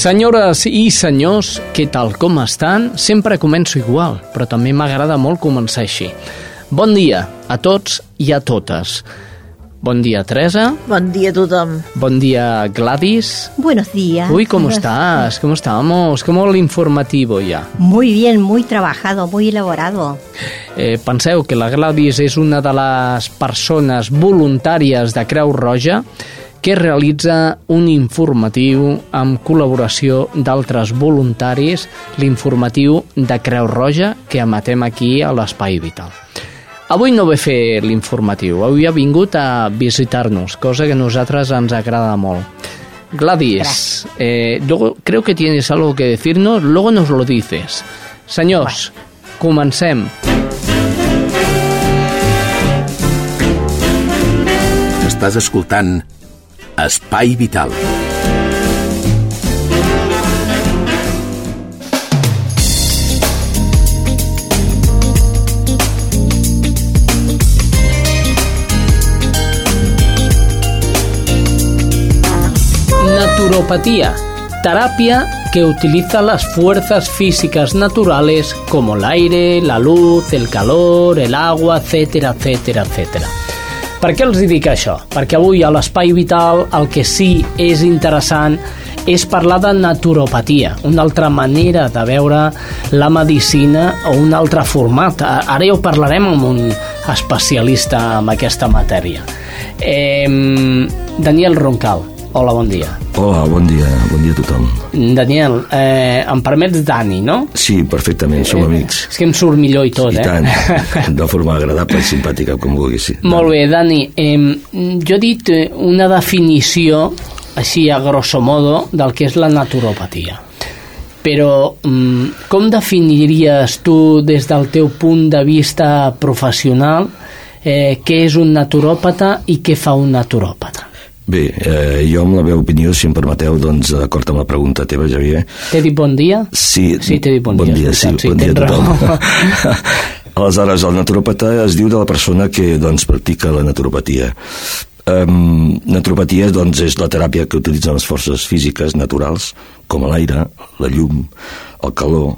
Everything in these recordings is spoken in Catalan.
Senyores i senyors, què tal, com estan? Sempre començo igual, però també m'agrada molt començar així. Bon dia a tots i a totes. Bon dia, Teresa. Bon dia a tothom. Bon dia, Gladys. Buenos días. Uy, ¿cómo estás? ¿Cómo estamos? ¿Cómo el informativo ya? Muy bien, muy trabajado, muy elaborado. Eh, penseu que la Gladys és una de les persones voluntàries de Creu Roja que realitza un informatiu amb col·laboració d'altres voluntaris, l'informatiu de Creu Roja que emetem aquí a l'Espai Vital. Avui no ve fer l'informatiu, avui ha vingut a visitar-nos, cosa que a nosaltres ens agrada molt. Gladys, eh, luego creo que tienes algo que decirnos, luego nos lo dices. Senyors, comencem. Estàs escoltant Espai Vital. Naturopatía, terapia que utiliza las fuerzas físicas naturales como el aire, la luz, el calor, el agua, etcétera, etcétera, etcétera. Per què els dic això? Perquè avui a l'Espai Vital el que sí és interessant és parlar de naturopatia, una altra manera de veure la medicina o un altre format. Ara ja ho parlarem amb un especialista en aquesta matèria. Eh, Daniel Roncal, hola, bon dia. Hola, bon dia, bon dia a tothom. Daniel, eh, em permets Dani, no? Sí, perfectament, som amics. És que em surt millor i tot, I eh? tant, de forma agradable i simpàtica, com vulguis. Sí. Molt bé, Dani. Eh, jo he dit eh, una definició, així a grosso modo, del que és la naturopatia. Però mm, com definiries tu, des del teu punt de vista professional, eh, què és un naturòpata i què fa un naturòpata? Bé, eh, jo amb la meva opinió, si em permeteu, doncs, d'acord amb la pregunta teva, Javier... T'he dit bon dia? Sí, Sí, t'he dit bon, bon dia. dia, sí, veritat, bon dia a tothom. Aleshores, el naturopata es diu de la persona que doncs, practica la naturopatia. Um, naturopatia doncs, és la teràpia que utilitzen les forces físiques naturals, com l'aire, la llum, el calor,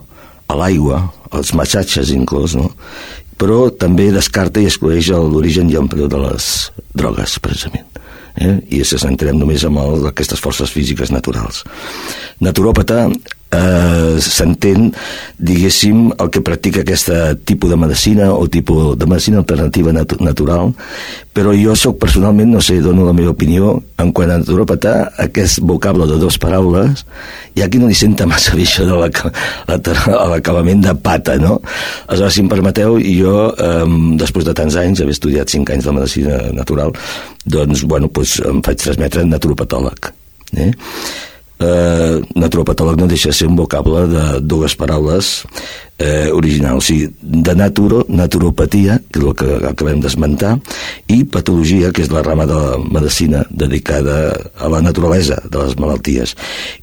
l'aigua, els massatges inclòs, no? però també descarta i exclueix l'origen i empleo de les drogues, precisament. Eh? I se centrem només en el, aquestes forces físiques naturals. Naturòpata eh, s'entén, diguéssim, el que practica aquest tipus de medicina o tipus de medicina alternativa natu natural, però jo sóc personalment, no sé, dono la meva opinió, en quant a naturopata, aquest vocable de dues paraules, hi ha qui no li senta massa bé això de l'acabament de pata, no? Aleshores, si em permeteu, jo, eh, després de tants anys, haver estudiat cinc anys de medicina natural, doncs, bueno, doncs em faig transmetre naturopatòleg. Eh? Eh, naturopatòleg no deixa de ser un vocable de dues paraules eh, originals, o sigui, de naturo, naturopatia, que és el que acabem d'esmentar, i patologia, que és la rama de la medicina dedicada a la naturalesa de les malalties,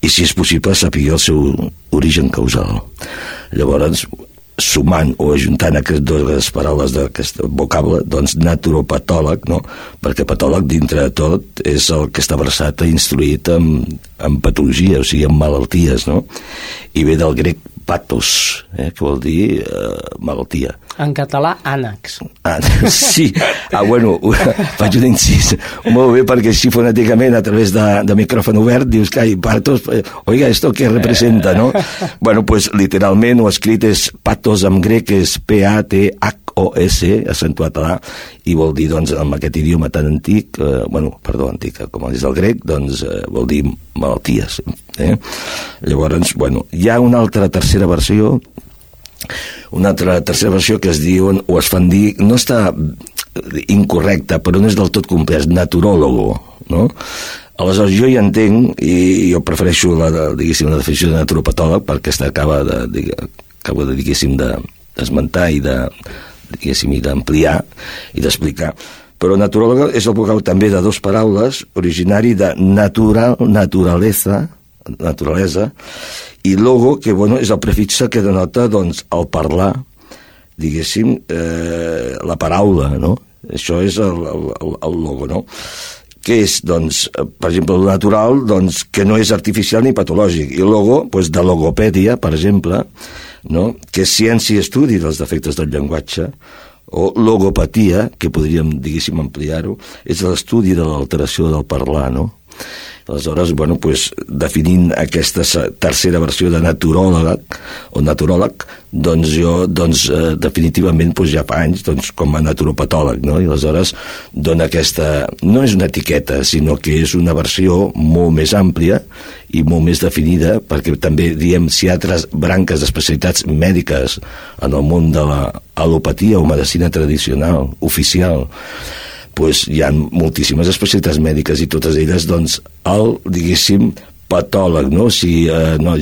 i si és possible saber el seu origen causal. Llavors, sumant o ajuntant aquestes dues paraules d'aquest vocable, doncs naturopatòleg, no? perquè patòleg dintre de tot és el que està versat i instruït en, en patologia, o sigui, en malalties, no? I ve del grec patos, eh, que vol dir eh, malaltia. En català, ànecs. Ah, sí, ah, bueno, faig un incís. Molt bé, perquè així fonèticament, a través de, de micròfon obert, dius que, ai, patos, eh, oiga, esto què representa, no? Bueno, pues literalment, o escrit és patos en grec, és P-A-T-H-O-S, accentuat a l'A, i vol dir, doncs, amb aquest idioma tan antic, eh, bueno, perdó, antic, com és el grec, doncs eh, vol dir malalties. Eh? Llavors, bueno, hi ha una altra tercera versió, una altra tercera versió que es diuen, o es fan dir, no està incorrecta, però no és del tot complet, naturòlogo, no? Aleshores, jo hi entenc, i jo prefereixo la, de, diguéssim, la definició de naturopatòleg, perquè aquesta acaba de, acaba de diguéssim, d'esmentar i de, diguéssim, i d'ampliar i d'explicar. Però naturòloga és el vocal també de dues paraules, originari de natural, naturalesa, naturalesa, i logo, que bueno, és el prefixe que denota doncs, el parlar, diguéssim, eh, la paraula, no? Això és el, el, el logo, no? que és, doncs, per exemple, el natural, doncs, que no és artificial ni patològic, i logo, doncs, de logopèdia, per exemple, no? que és ciència i estudi dels defectes del llenguatge, o logopatia, que podríem, diguéssim, ampliar-ho, és l'estudi de l'alteració del parlar, no? Aleshores, bueno, pues, definint aquesta tercera versió de naturòleg o naturòleg, doncs jo, doncs, eh, definitivament, pues, ja fa anys, doncs, com a naturopatòleg, no? I aleshores dona aquesta... No és una etiqueta, sinó que és una versió molt més àmplia i molt més definida, perquè també diem si hi ha altres branques d'especialitats mèdiques en el món de l'alopatia o medicina tradicional, oficial, pues, hi ha moltíssimes especialitats mèdiques i totes elles, doncs, el, diguéssim, patòleg, no? O sigui, eh, no,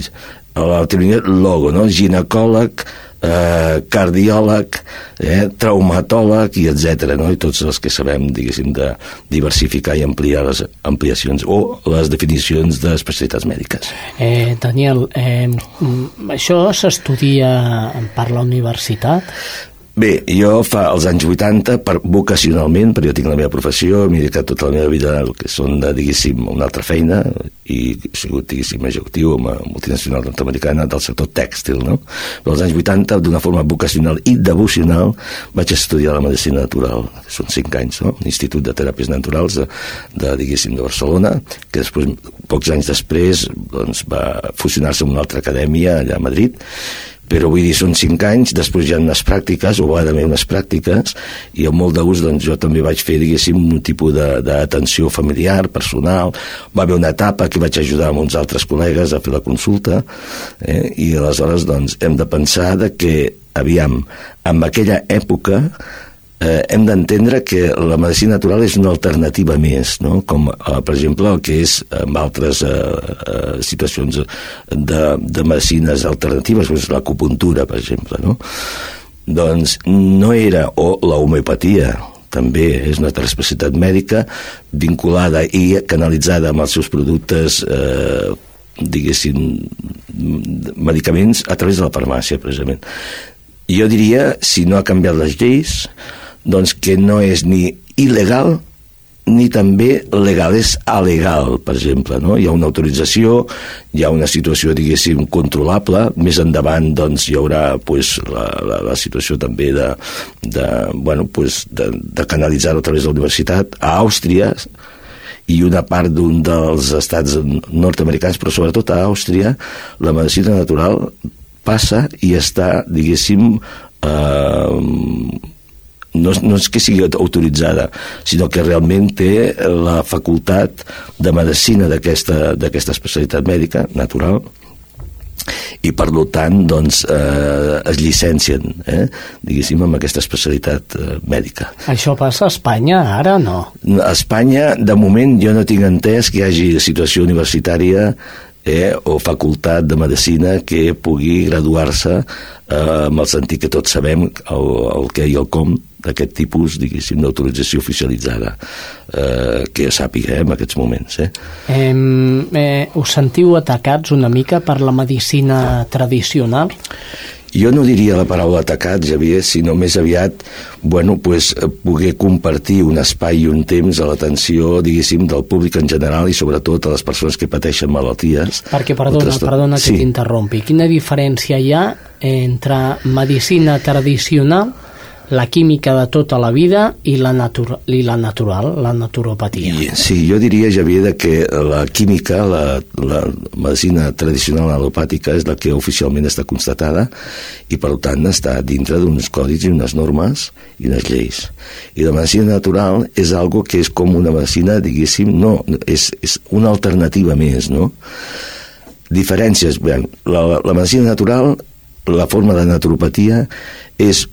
la teoria logo, no? Ginecòleg, eh, cardiòleg, eh, traumatòleg i etc. No? I tots els que sabem, diguéssim, de diversificar i ampliar les ampliacions o les definicions d'especialitats mèdiques. Eh, Daniel, eh, això s'estudia per la universitat? Bé, jo fa els anys 80, per, vocacionalment, perquè jo tinc la meva professió, m'he dedicat tota la meva vida al que són, de, diguéssim, una altra feina, i he sigut, diguéssim, executiu amb multinacional nord-americana del sector tèxtil, no? Però als anys 80, d'una forma vocacional i devocional, vaig estudiar la medicina natural, que són 5 anys, no? L'Institut de Teràpies Naturals de, de, diguéssim, de Barcelona, que després, pocs anys després, doncs, va fusionar-se amb una altra acadèmia allà a Madrid, però vull dir, són cinc anys, després hi ha unes pràctiques, o va d'haver unes pràctiques, i amb molt de gust doncs, jo també vaig fer, diguéssim, un tipus d'atenció familiar, personal, va haver una etapa que vaig ajudar amb uns altres col·legues a fer la consulta, eh? i aleshores doncs, hem de pensar de que, aviam, en aquella època eh, hem d'entendre que la medicina natural és una alternativa més, no? com eh, per exemple el que és en altres eh, eh, situacions de, de medicines alternatives, doncs l'acupuntura, per exemple. No? Doncs no era, o la homeopatia, també és una especialitat mèdica vinculada i canalitzada amb els seus productes eh, diguéssim medicaments a través de la farmàcia precisament jo diria, si no ha canviat les lleis doncs que no és ni il·legal ni també legal, és alegal, per exemple. No? Hi ha una autorització, hi ha una situació, diguéssim, controlable, més endavant doncs, hi haurà pues, la, la, la situació també de, de, bueno, pues, de, de canalitzar-ho a través de la universitat. A Àustria, i una part d'un dels estats nord-americans, però sobretot a Àustria, la medicina natural passa i està, diguéssim, eh, no, no és que sigui autoritzada, sinó que realment té la facultat de medicina d'aquesta especialitat mèdica natural i per tant doncs, eh, es llicencien eh, diguéssim amb aquesta especialitat eh, mèdica. Això passa a Espanya ara no? A Espanya de moment jo no tinc entès que hi hagi situació universitària eh, o facultat de medicina que pugui graduar-se eh, amb el sentit que tots sabem el, el què i el com d'aquest tipus, diguéssim, d'autorització oficialitzada eh, que sàpiga eh, en aquests moments. Eh. Eh, eh, us sentiu atacats una mica per la medicina tradicional? Jo no diria la paraula atacat, Javier, sinó més aviat, bueno, pues, poder compartir un espai i un temps a l'atenció, diguéssim, del públic en general i sobretot a les persones que pateixen malalties. Perquè, perdona, perdona que sí. t'interrompi, quina diferència hi ha entre medicina tradicional la química de tota la vida i la, natura, i la natural, la naturopatia. I, sí, jo diria, Javier, que la química, la, la medicina tradicional alopàtica és la que oficialment està constatada i, per tant, està dintre d'uns codis i unes normes i unes lleis. I la medicina natural és algo que és com una medicina, diguéssim, no, és, és una alternativa més, no? Diferències, bé, la, la medicina natural, la forma de naturopatia és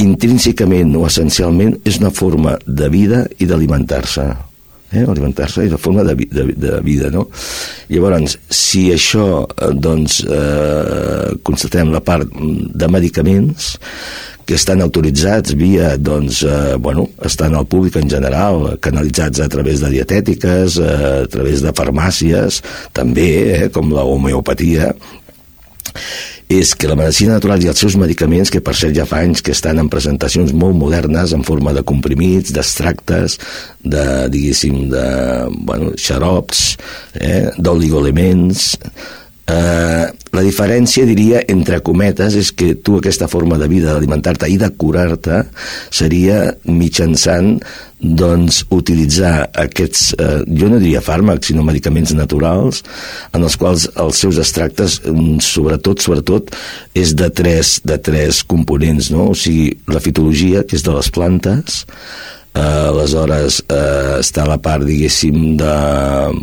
intrínsecament o essencialment és una forma de vida i d'alimentar-se eh? alimentar-se i de forma de, de, de vida no? llavors si això eh, doncs eh, constatem la part de medicaments que estan autoritzats via, doncs, eh, bueno, estan al públic en general, canalitzats a través de dietètiques, eh, a través de farmàcies, també, eh, com la homeopatia, és que la medicina natural i els seus medicaments, que per cert ja fa anys que estan en presentacions molt modernes, en forma de comprimits, d'extractes, de, diguéssim, de, bueno, xarops, eh, d'oligoelements, Eh, la diferència, diria, entre cometes, és que tu aquesta forma de vida, d'alimentar-te i de curar-te, seria mitjançant doncs, utilitzar aquests, eh, jo no diria fàrmacs, sinó medicaments naturals, en els quals els seus extractes, mm, sobretot, sobretot, és de tres, de tres components, no? o sigui, la fitologia, que és de les plantes, eh, aleshores eh, està la part, diguéssim, de,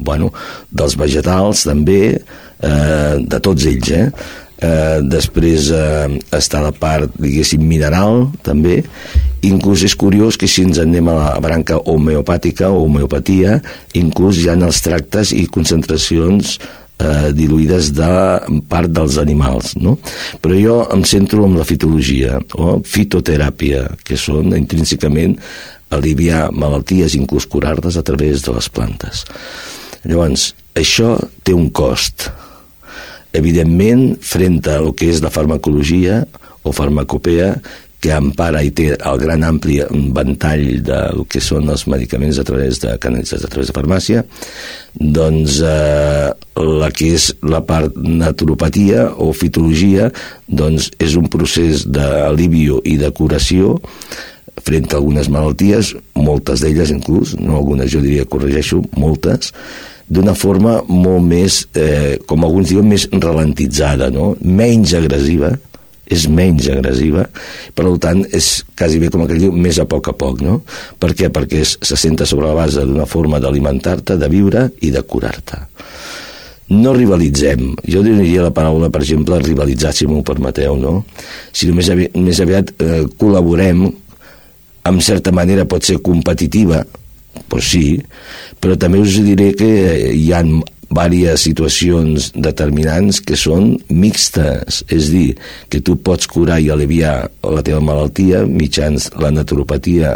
bueno, dels vegetals, també, eh, de tots ells, eh? Eh, després eh, està la part, diguéssim, mineral, també. Inclús és curiós que si ens anem a la branca homeopàtica o homeopatia, inclús hi ha els tractes i concentracions eh, diluïdes de part dels animals, no? Però jo em centro en la fitologia o fitoteràpia, que són intrínsecament aliviar malalties, inclús curar-les a través de les plantes. Llavors, això té un cost, evidentment, frent a el que és la farmacologia o farmacopea, que empara i té el gran ampli ventall de lo que són els medicaments a través de canalitzats a través de farmàcia, doncs eh, la que és la part naturopatia o fitologia doncs és un procés d'alivio i de curació frent a algunes malalties, moltes d'elles inclús, no algunes jo diria, corregeixo, moltes, d'una forma molt més, eh, com alguns diuen, més ralentitzada, no? menys agressiva, és menys agressiva, per tant és quasi bé com aquell diu, més a poc a poc, no? Per què? Perquè es, se senta sobre la base d'una forma d'alimentar-te, de viure i de curar-te. No rivalitzem. Jo diria la paraula, per exemple, rivalitzar, si m'ho permeteu, no? Sinó més aviat, més aviat eh, col·laborem, en certa manera pot ser competitiva, pues sí, però també us diré que hi ha diverses situacions determinants que són mixtes, és dir, que tu pots curar i aliviar la teva malaltia mitjans la naturopatia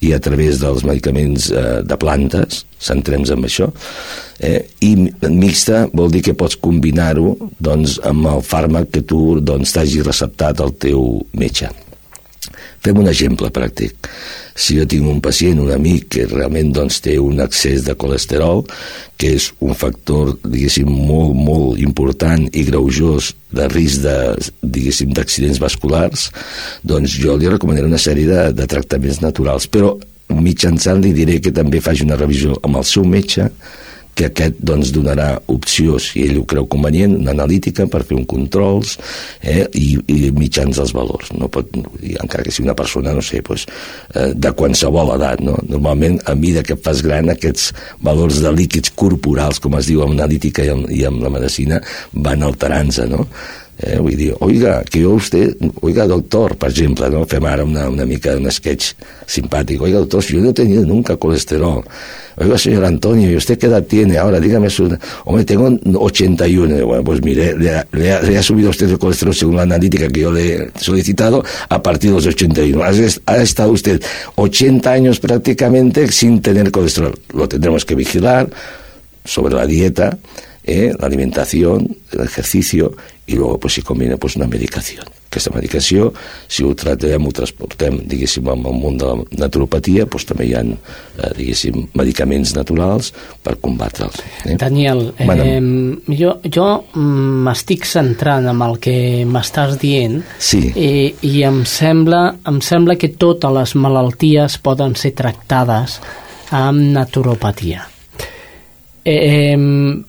i a través dels medicaments eh, de plantes, centrem en això, eh, i mixta vol dir que pots combinar-ho doncs, amb el fàrmac que tu doncs, t'hagi receptat el teu metge. Fem un exemple pràctic. Si jo tinc un pacient, un amic, que realment doncs, té un excés de colesterol, que és un factor, diguéssim, molt, molt important i greujós de risc de, diguéssim, d'accidents vasculars, doncs jo li recomanaré una sèrie de, de tractaments naturals. Però mitjançant li diré que també faci una revisió amb el seu metge, que aquest doncs, donarà opció, si ell ho creu convenient, una analítica per fer un controls eh, i, i mitjans dels valors. No pot, encara que sigui una persona, no sé, doncs, eh, de qualsevol edat. No? Normalment, a mesura que fas gran, aquests valors de líquids corporals, com es diu en analítica i en, i en la medicina, van alterant-se, no? Eh, vull dir, oiga, que yo usted, oiga, doctor, per exemple, no? fem ara una, una mica un sketch simpàtic, oiga, doctor, yo no he tenido nunca colesterol, oiga, señor Antonio, ¿y usted qué edad tiene? Ahora, dígame su... Hombre, tengo 81. Bueno, pues mire, le ha, le ha, le ha subido usted el colesterol según la analítica que yo le he solicitado a partir de los 81. Ha, ha estado usted 80 años prácticamente sin tener colesterol. Lo tendremos que vigilar sobre la dieta, eh, la alimentación, el ejercicio i luego pues, si conviene pues, una medicació. Aquesta medicació, si ho tratem, ho transportem, diguéssim, amb el món de la naturopatia, pues, també hi ha, eh, diguéssim, medicaments naturals per combatre'ls. Eh? Daniel, eh, jo, jo m'estic centrant en el que m'estàs dient sí. i, i em, sembla, em sembla que totes les malalties poden ser tractades amb naturopatia. Eh, eh,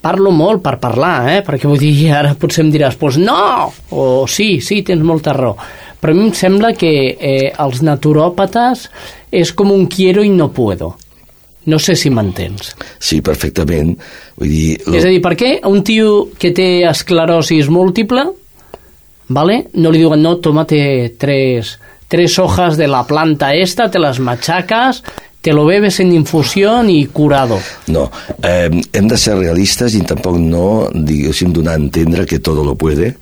parlo molt per parlar, eh? perquè vull dir, ara potser em diràs, pues no, o sí, sí, tens molta raó. Però a mi em sembla que eh, els naturòpates és com un quiero i no puedo. No sé si m'entens. Sí, perfectament. Vull dir... Lo... És a dir, per què un tio que té esclerosis múltiple, ¿vale? no li diuen, no, tómate tres, tres hojas de la planta esta, te las machacas te lo bebes en infusión y curado. No, eh, hem de ser realistes i tampoc no, diguéssim, donar a entendre que tot lo puede.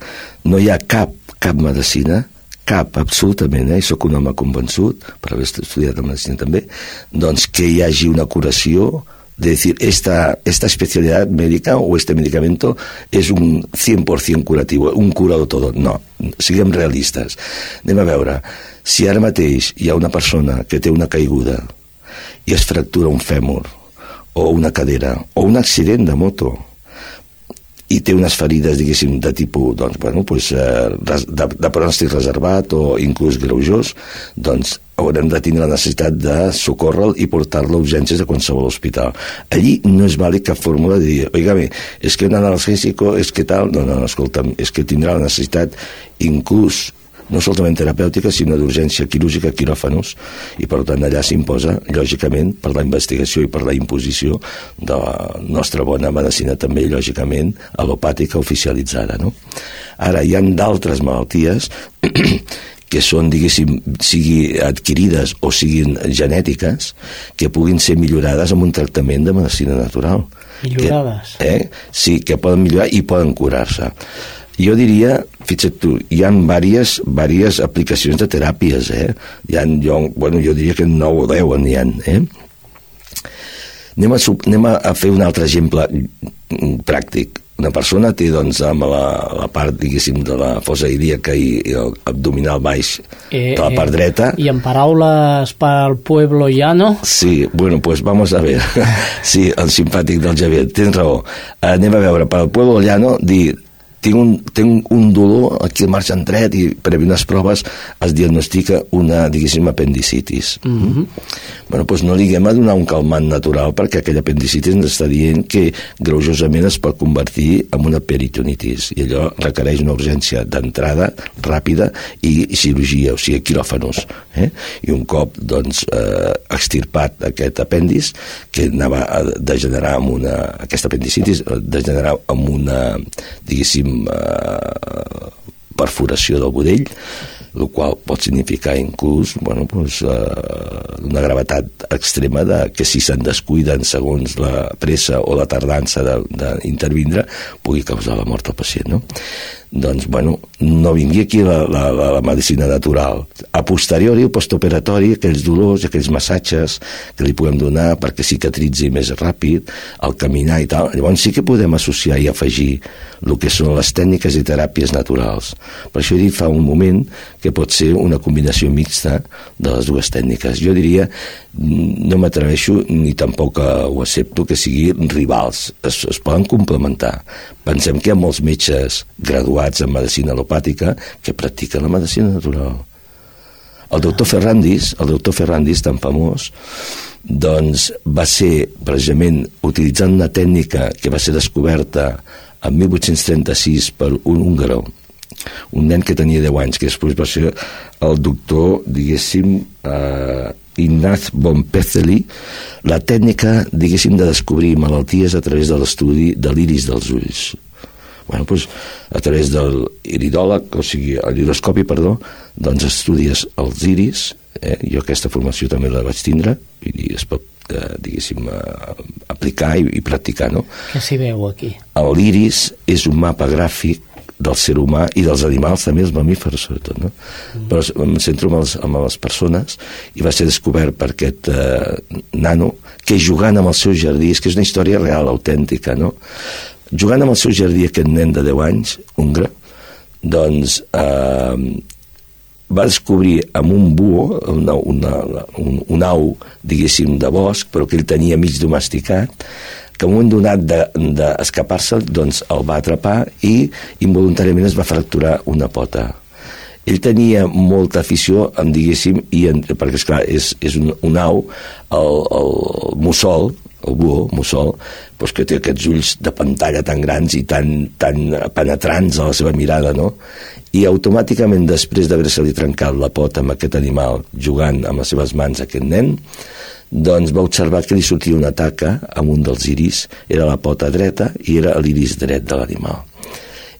No hi ha cap, cap medicina, cap, absolutament, eh, i sóc un home convençut, per haver estudiat medicina també, doncs que hi hagi una curació de decir, esta, esta especialidad médica o este medicamento és un 100% curatiu, un cura de tot. No, siguem realistes. Anem a veure, si ara mateix hi ha una persona que té una caiguda i es fractura un fèmur, o una cadera, o un accident de moto, i té unes ferides, diguéssim, de tipus, doncs, bueno, pues, eh, de, de pronòstic reservat o inclús greujós, doncs haurem de tindre la necessitat de socórrer i portar-lo a urgències de qualsevol hospital. Allí no és vàlid cap fórmula de dir, oigame, és que un analgésico, és que tal... No, no, escolta'm, és que tindrà la necessitat inclús no solament terapèutica, sinó d'urgència quirúrgica, quiròfanos, i per tant allà s'imposa, lògicament, per la investigació i per la imposició de la nostra bona medicina també, lògicament, alopàtica oficialitzada. No? Ara, hi han d'altres malalties que són, diguéssim, sigui adquirides o siguin genètiques, que puguin ser millorades amb un tractament de medicina natural. Millorades? Que, eh? Sí, que poden millorar i poden curar-se. Jo diria, fixa't tu, hi ha diverses, diverses aplicacions de teràpies, eh? Hi ha, jo, bueno, jo diria que 9 o 10 n'hi ha, eh? Anem a, anem a fer un altre exemple pràctic. Una persona té, doncs, amb la, la part, diguéssim, de la fosa ilíaca i, i el abdominal baix eh, de la part dreta. Eh, I en paraules per al pueblo llano? Sí, bueno, pues vamos a ver. sí, el simpàtic del Javier, tens raó. Anem a veure, per al pueblo llano, dir tinc un, tinc un dolor aquí al marge dret i per unes proves es diagnostica una, diguéssim, apendicitis. Mm -hmm. bueno, doncs no li haguem a donar un calmant natural perquè aquella apendicitis ens està dient que greujosament es pot convertir en una peritonitis i allò requereix una urgència d'entrada ràpida i, i cirurgia, o sigui, quiròfanos. Eh? I un cop, doncs, eh, extirpat aquest apèndix que anava a degenerar amb una, aquesta apendicitis, degenerar amb una, diguéssim, eh, perforació del budell, el qual pot significar inclús bueno, pues, eh, una gravetat extrema de que si se'n descuiden segons la pressa o la tardança d'intervindre pugui causar la mort al pacient. No? Doncs, bueno, no vingui aquí la, la, la, la medicina natural. A posteriori, el postoperatori, aquells dolors, aquells massatges que li podem donar perquè cicatritzi més ràpid, el caminar i tal, llavors sí que podem associar i afegir el que són les tècniques i teràpies naturals. Per això he dit fa un moment que pot ser una combinació mixta de les dues tècniques. Jo diria, no m'atreveixo ni tampoc ho accepto que siguin rivals, es, es poden complementar. Pensem que hi ha molts metges graduats graduats en medicina alopàtica que practiquen la medicina natural. El doctor Ferrandis, el doctor Ferrandis tan famós, doncs va ser precisament utilitzant una tècnica que va ser descoberta en 1836 per un húngaro, un nen que tenia 10 anys, que després va ser el doctor, diguéssim, eh, Ignaz von Pezeli, la tècnica, diguéssim, de descobrir malalties a través de l'estudi de l'iris dels ulls bueno, doncs, a través del iridòleg, o sigui, l'iroscopi, perdó, doncs estudies els iris, eh? jo aquesta formació també la vaig tindre, i es pot, eh, diguéssim, eh, aplicar i, i practicar, no? Què s'hi veu aquí? L'iris és un mapa gràfic del ser humà i dels animals, també els mamífers, sobretot, no? Mm. Però em centro amb, els, amb les persones i va ser descobert per aquest eh, nano que jugant amb el seu jardí, és que és una història real, autèntica, no? Jugant amb el seu jardí aquest nen de 10 anys, hongre, doncs eh, va descobrir amb un buo, una, una, un, un au, diguéssim, de bosc, però que ell tenia mig domesticat, que en un moment donat d'escapar-se, de, doncs el va atrapar i involuntàriament es va fracturar una pota. Ell tenia molta afició, en diguéssim, i en, perquè, esclar, és, és un, un au, el, el mussol, el buo, mussol, doncs que té aquests ulls de pantalla tan grans i tan, tan penetrants a la seva mirada, no? I automàticament, després d'haver-se-li trencat la pota amb aquest animal, jugant amb les seves mans aquest nen, doncs va observar que li sortia una taca amb un dels iris, era la pota dreta i era l'iris dret de l'animal.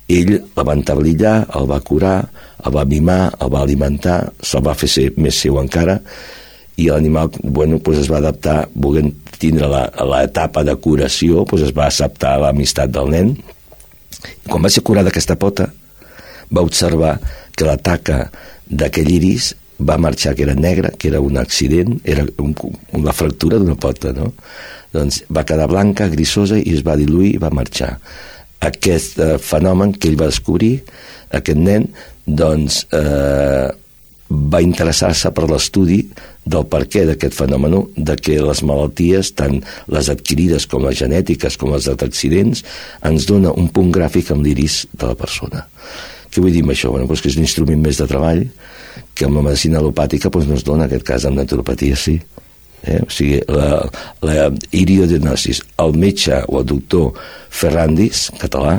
Ell la va entablillar, el va curar, el va mimar, el va alimentar, se'l va fer ser més seu encara, i l'animal bueno, pues es va adaptar volent tindre l'etapa de curació doncs es va acceptar l'amistat del nen quan va ser curada aquesta pota va observar que la taca d'aquell iris va marxar, que era negre, que era un accident, era un, una fractura d'una pota, no? Doncs va quedar blanca, grisosa, i es va diluir i va marxar. Aquest eh, fenomen que ell va descobrir, aquest nen, doncs eh, va interessar-se per l'estudi del per què d'aquest fenomen, de que les malalties, tant les adquirides com les genètiques, com les d'accidents, ens dona un punt gràfic en l'iris de la persona. Què vull dir amb això? Bueno, doncs que és un instrument més de treball que amb la medicina alopàtica doncs, no es dona, en aquest cas amb naturopatia sí. Eh? O sigui, la, la iriodiagnosis, el metge o el doctor Ferrandis, català,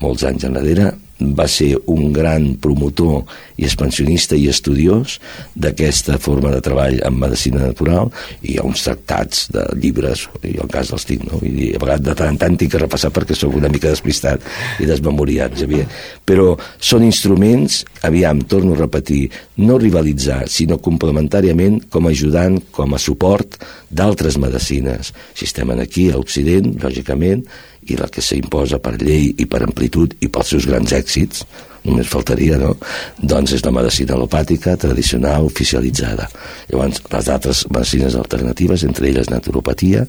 molts anys enrere, va ser un gran promotor i expansionista i estudiós d'aquesta forma de treball en medicina natural i hi ha uns tractats de llibres, i el cas dels tinc, no? I a vegades de tant en tant tinc que repassar perquè sóc una mica despistat i desmemoriat, Xavier. Però són instruments, aviam, torno a repetir, no rivalitzar, sinó complementàriament com ajudant, com a suport d'altres medicines. Si estem aquí, a Occident, lògicament, i la que s'imposa per llei i per amplitud i pels seus grans èxits, només faltaria, no? Doncs és la medicina alopàtica tradicional oficialitzada. Llavors, les altres medicines alternatives, entre elles naturopatia,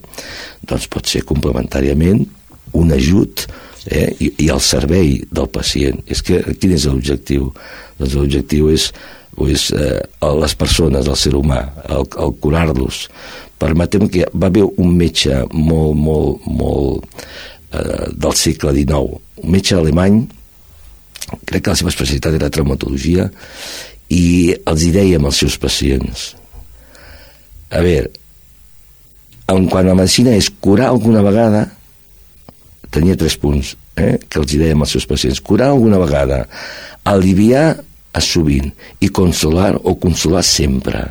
doncs pot ser complementàriament un ajut eh, i, i el servei del pacient. És que quin és l'objectiu? Doncs l'objectiu és, és eh, les persones, el ser humà, el, el curar-los. Permetem que va haver un metge molt, molt, molt eh, del segle XIX, un metge alemany, crec que la seva especialitat era traumatologia, i els hi deia als seus pacients, a veure, en quant a la medicina és curar alguna vegada, tenia tres punts eh, que els hi deia als seus pacients, curar alguna vegada, aliviar sovint i consolar o consolar sempre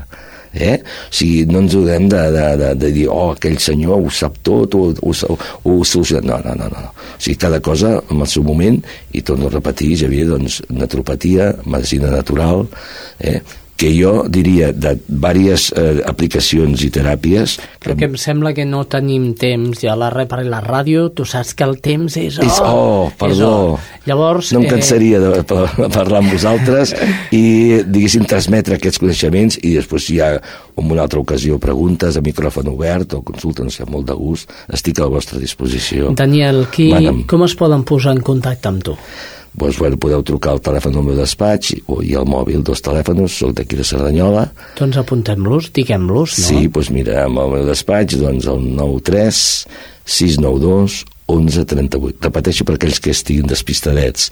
Eh? O sigui, no ens ho hem de, de, de, de dir, oh, aquell senyor ho sap tot, o, o, o, o soluciona... No, no, no, no. O sigui, cada cosa en el seu moment, i torno a repetir, Javier, doncs, naturopatia, medicina natural, eh? Que jo diria de diverses eh, aplicacions i teràpies... Però que em sembla que no tenim temps, ja la, per la ràdio, tu saps que el temps és... Oh, és, oh perdó. oh. Llavors... No em eh, cansaria de, de, de parlar amb vosaltres i, diguéssim, transmetre aquests coneixements i després hi ha en una altra ocasió preguntes a micròfon obert o consulta, no sé, molt de gust. Estic a la vostra disposició. Daniel, qui, com es poden posar en contacte amb tu? Doncs, bueno, podeu trucar al telèfon del meu despatx i al mòbil, dos telèfons, soc d'aquí de Cerdanyola. Doncs apuntem-los, diguem-los, no? Sí, doncs mira, amb el meu despatx, doncs el 93 692 11 38. Repeteixo per aquells que estiguin despistadets.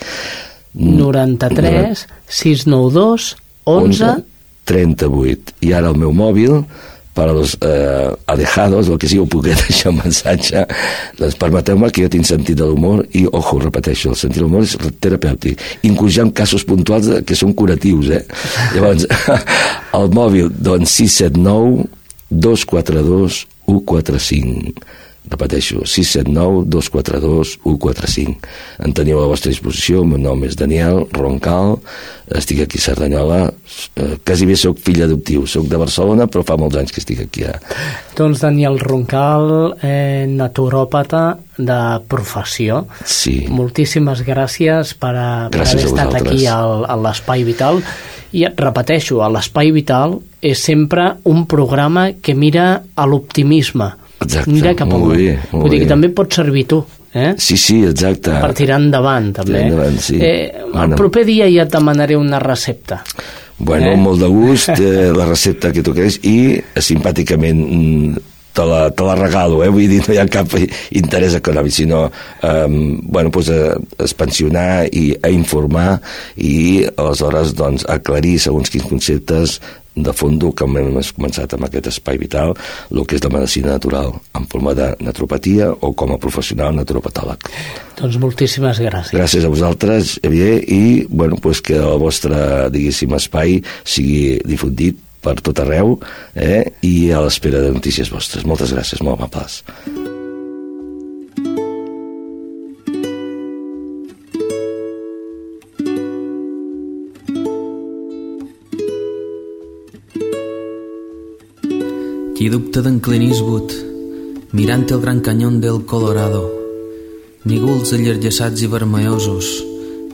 93 692 11 38. I ara el meu mòbil, per als eh, alejados, el que sigui, ho puc deixar un missatge, doncs permeteu-me que jo tinc sentit de l'humor i, ojo, repeteixo, el sentit de l'humor és terapèutic. Inclús hi ha casos puntuals que són curatius, eh? Llavors, el mòbil, doncs, 679 242 145 repeteixo, 679-242-145. En teniu a la vostra disposició, el meu nom és Daniel Roncal, estic aquí a Cerdanyola, eh, quasi bé sóc fill adoptiu, sóc de Barcelona, però fa molts anys que estic aquí. A... Doncs Daniel Roncal, eh, naturòpata de professió. Sí. Moltíssimes gràcies per, a, per haver estat aquí al, a l'Espai Vital. I repeteixo, l'Espai Vital és sempre un programa que mira a l'optimisme, Exacte, mira cap molt bé, molt Vull dir que també pot servir tu. Eh? Sí, sí, exacte. Per tirar endavant, també. Tirar endavant, sí. Eh, el proper dia ja et demanaré una recepta. Bueno, eh? molt de gust, eh, la recepta que tu queres, i simpàticament mm, te la, te la regalo, eh? vull dir, no hi ha cap interès econòmic, sinó eh, bueno, pues, a, a expansionar i a informar i aleshores doncs, aclarir segons quins conceptes de fondo que hem començat amb aquest espai vital, el que és la medicina natural, en forma de naturopatia o com a professional naturopatòleg. Doncs moltíssimes gràcies. Gràcies a vosaltres, Xavier, i bueno, pues que el vostre, diguéssim, espai sigui difundit per tot arreu eh? i a l'espera de notícies vostres. Moltes gràcies, molt amables. Qui dubta d'en Clint Eastwood, mirant el gran canyón del Colorado, nígols allargassats i vermellosos,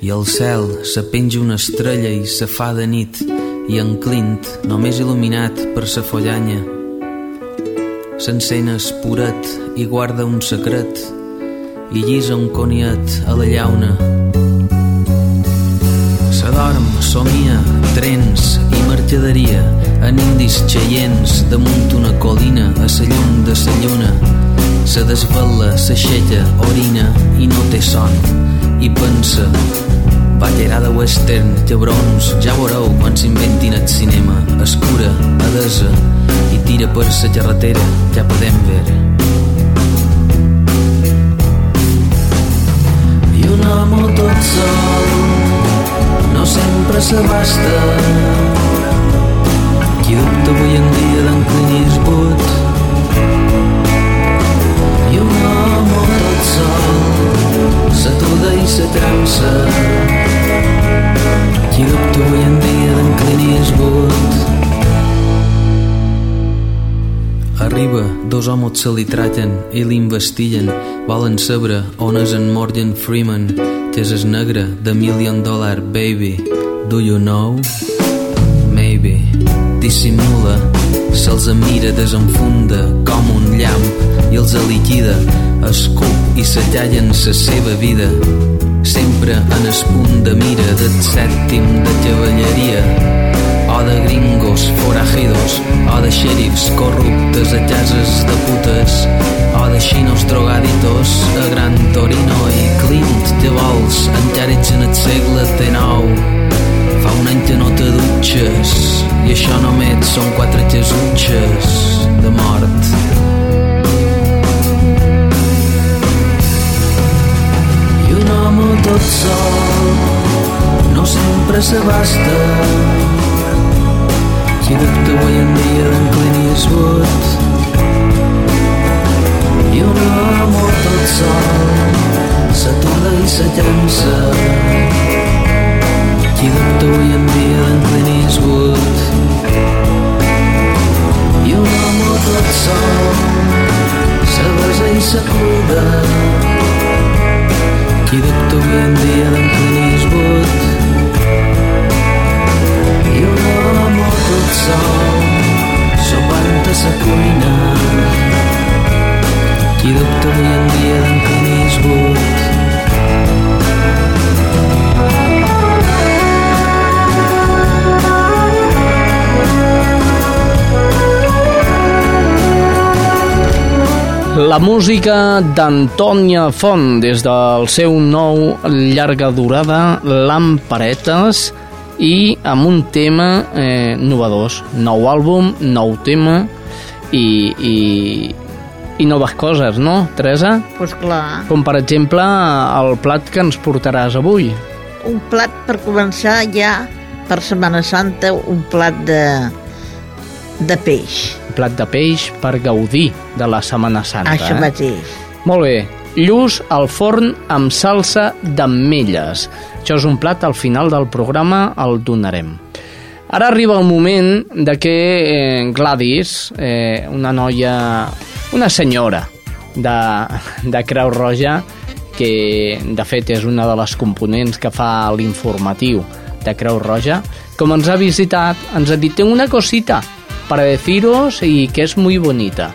i al cel se penja una estrella i se fa de nit, i en Clint, només il·luminat per sa follanya. S'encén puret i guarda un secret i llisa un coniet a la llauna. S'adorm, somia, trens i mercaderia en indis xeients damunt una colina a sa llum de sa lluna. Se desvela, s'aixeca, orina i no té son i pensa Ballerada western, cabrons, ja veureu quan s'inventin el cinema. Escura, adesa, i tira per la carretera, ja podem veure. I un home tot sol no sempre s'abasta. Qui dubta avui en dia d'en Clint Eastwood? I un home tot sol s'atuda i se trança qui dubta avui en dia d'en Clint Eastwood? Arriba, dos homes se li traten i l'investiguen. Volen saber on és en Morgan Freeman, és el negre de Million Dollar Baby. Do you know? Maybe. Dissimula, se'ls mira, desenfunda com un llamp i els liquida, escup i s'allallen sa seva vida sempre en el punt de mira del sèptim de cavalleria o de gringos forajidos o de xèrifs corruptes a cases de putes o de xinos drogaditos a Gran Torino i Clint, que vols, encara ets en el segle XIX fa un any que no te dutxes i això només són quatre jesutxes de mort. Home tot sol no sempre s'abasta avui en dia d'en Clint Eastwood. I un home tot sol s'atura i s'allança qui dubta avui en dia d'en Clint Eastwood. I un home tot sol s'abasa i s'acuda qui dubta avui en dia Clint Eastwood tot sol a sa cuina. Qui dubta avui en dia d'en Clint La música d'Antònia Font des del seu nou llarga durada Lamparetes i amb un tema eh, novedós, nou àlbum, nou tema i, i, i noves coses, no, Teresa? Doncs pues clar, Com per exemple el plat que ens portaràs avui. un plat per començar ja per Setmana Santa, un plat de, de peix. Un plat de peix per gaudir de la Setmana Santa. Això eh? mateix. Molt bé. Lluç al forn amb salsa d'ametlles. Això és un plat, al final del programa el donarem. Ara arriba el moment de que eh, Gladys, eh, una noia, una senyora de, de Creu Roja, que de fet és una de les components que fa l'informatiu de Creu Roja, com ens ha visitat, ens ha dit, tengo una cosita para deciros y que es muy bonita.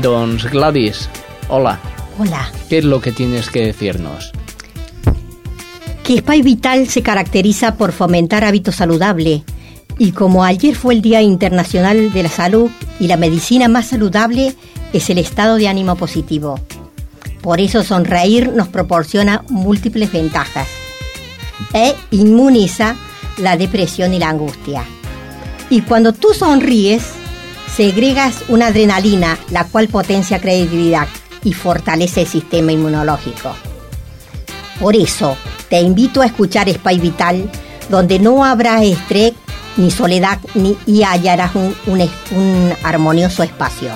Doncs Gladys, hola, Hola. ¿qué es lo que tienes que decirnos? Que Spy Vital se caracteriza por fomentar hábitos saludables y como ayer fue el Día Internacional de la Salud y la medicina más saludable es el estado de ánimo positivo. Por eso sonreír nos proporciona múltiples ventajas e inmuniza la depresión y la angustia. Y cuando tú sonríes, segregas una adrenalina, la cual potencia credibilidad y fortalece el sistema inmunológico. Por eso, te invito a escuchar Spy Vital, donde no habrá estrés ni soledad ni, y hallarás un, un armonioso espacio.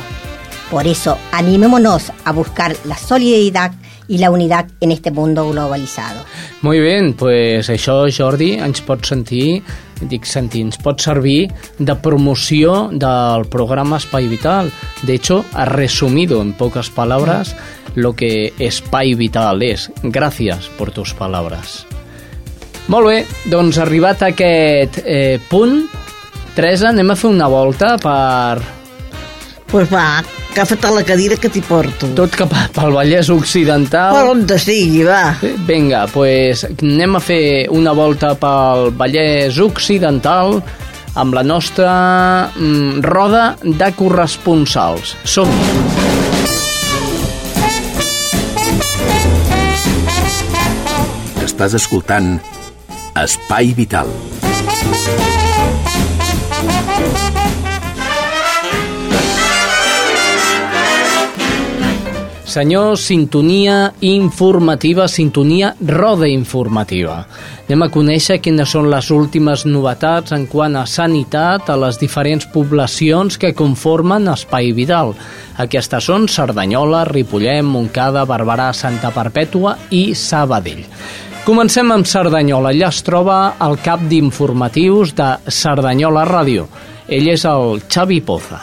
Por eso, animémonos a buscar la solidaridad y la unidad en este mundo globalizado. Muy bien, pues això, Jordi, ens pot sentir, dic sentir, ens pot servir de promoció del programa Espai Vital. De hecho, ha resumido en pocas palabras lo que Espai Vital es. Gracias por tus palabras. Molt bé, doncs arribat a aquest eh, punt, Teresa, anem a fer una volta per pues va, agafa't a la cadira que t'hi porto. tot cap a- pel Vallès Occidental. Per on te sigui, va. Vinga, pues anem a fer una volta pel Vallès Occidental amb la nostra mm, roda de corresponsals. som -hi. Estàs escoltant Espai Vital. Senyor, sintonia informativa, sintonia roda informativa. Anem a conèixer quines són les últimes novetats en quant a sanitat a les diferents poblacions que conformen Espai Vidal. Aquestes són Cerdanyola, Ripollet, Montcada, Barberà, Santa Perpètua i Sabadell. Comencem amb Cerdanyola. Allà es troba el cap d'informatius de Cerdanyola Ràdio. Ell és el Xavi Poza.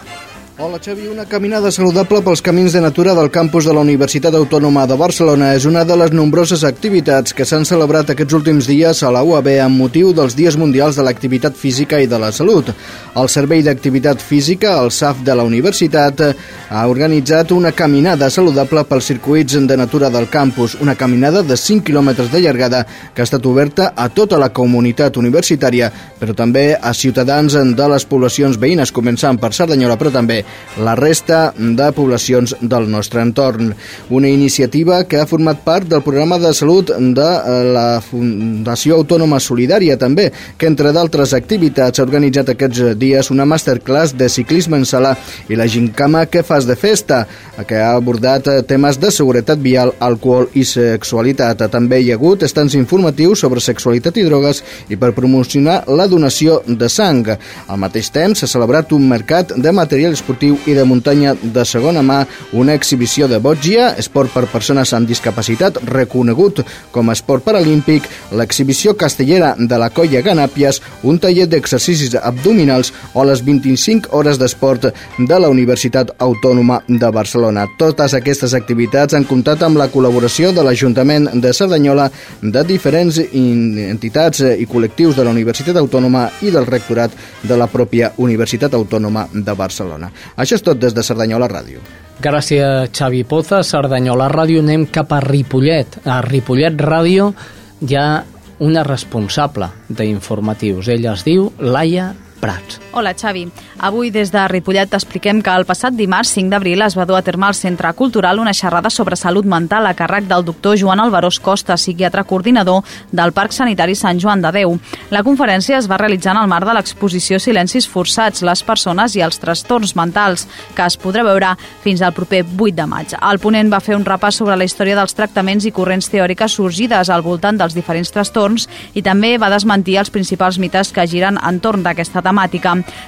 Hola Xavi, una caminada saludable pels camins de natura del campus de la Universitat Autònoma de Barcelona és una de les nombroses activitats que s'han celebrat aquests últims dies a la UAB amb motiu dels Dies Mundials de l'Activitat Física i de la Salut. El Servei d'Activitat Física, el SAF de la Universitat, ha organitzat una caminada saludable pels circuits de natura del campus, una caminada de 5 quilòmetres de llargada que ha estat oberta a tota la comunitat universitària, però també a ciutadans de les poblacions veïnes, començant per Cerdanyola, però també la resta de poblacions del nostre entorn. Una iniciativa que ha format part del programa de salut de eh, la Fundació Autònoma Solidària també, que entre d'altres activitats ha organitzat aquests dies una masterclass de ciclisme en sala i la gincama que fas de festa, que ha abordat eh, temes de seguretat vial, alcohol i sexualitat. També hi ha hagut estants informatius sobre sexualitat i drogues i per promocionar la donació de sang. Al mateix temps s'ha celebrat un mercat de material esportiu i de muntanya de segona mà, una exhibició de botgia, esport per persones amb discapacitat reconegut com a esport paralímpic, l'exhibició castellera de la colla Ganàpies, un taller d'exercicis abdominals o les 25 hores d'esport de la Universitat Autònoma de Barcelona. Totes aquestes activitats han comptat amb la col·laboració de l'Ajuntament de Cerdanyola, de diferents entitats i col·lectius de la Universitat Autònoma i del rectorat de la pròpia Universitat Autònoma de Barcelona. Això és tot des de Cerdanyola Ràdio. Gràcies, Xavi Poza. Cerdanyola Ràdio, anem cap a Ripollet. A Ripollet Ràdio hi ha una responsable d'informatius. Ella es diu Laia Prats. Hola, Xavi. Avui des de Ripollet t'expliquem que el passat dimarts 5 d'abril es va dur a terme al Centre Cultural una xerrada sobre salut mental a càrrec del doctor Joan Alvarós Costa, psiquiatre coordinador del Parc Sanitari Sant Joan de Déu. La conferència es va realitzar en el marc de l'exposició Silencis forçats, les persones i els trastorns mentals, que es podrà veure fins al proper 8 de maig. El ponent va fer un repàs sobre la història dels tractaments i corrents teòriques sorgides al voltant dels diferents trastorns i també va desmentir els principals mites que giren entorn d'aquesta temàtica.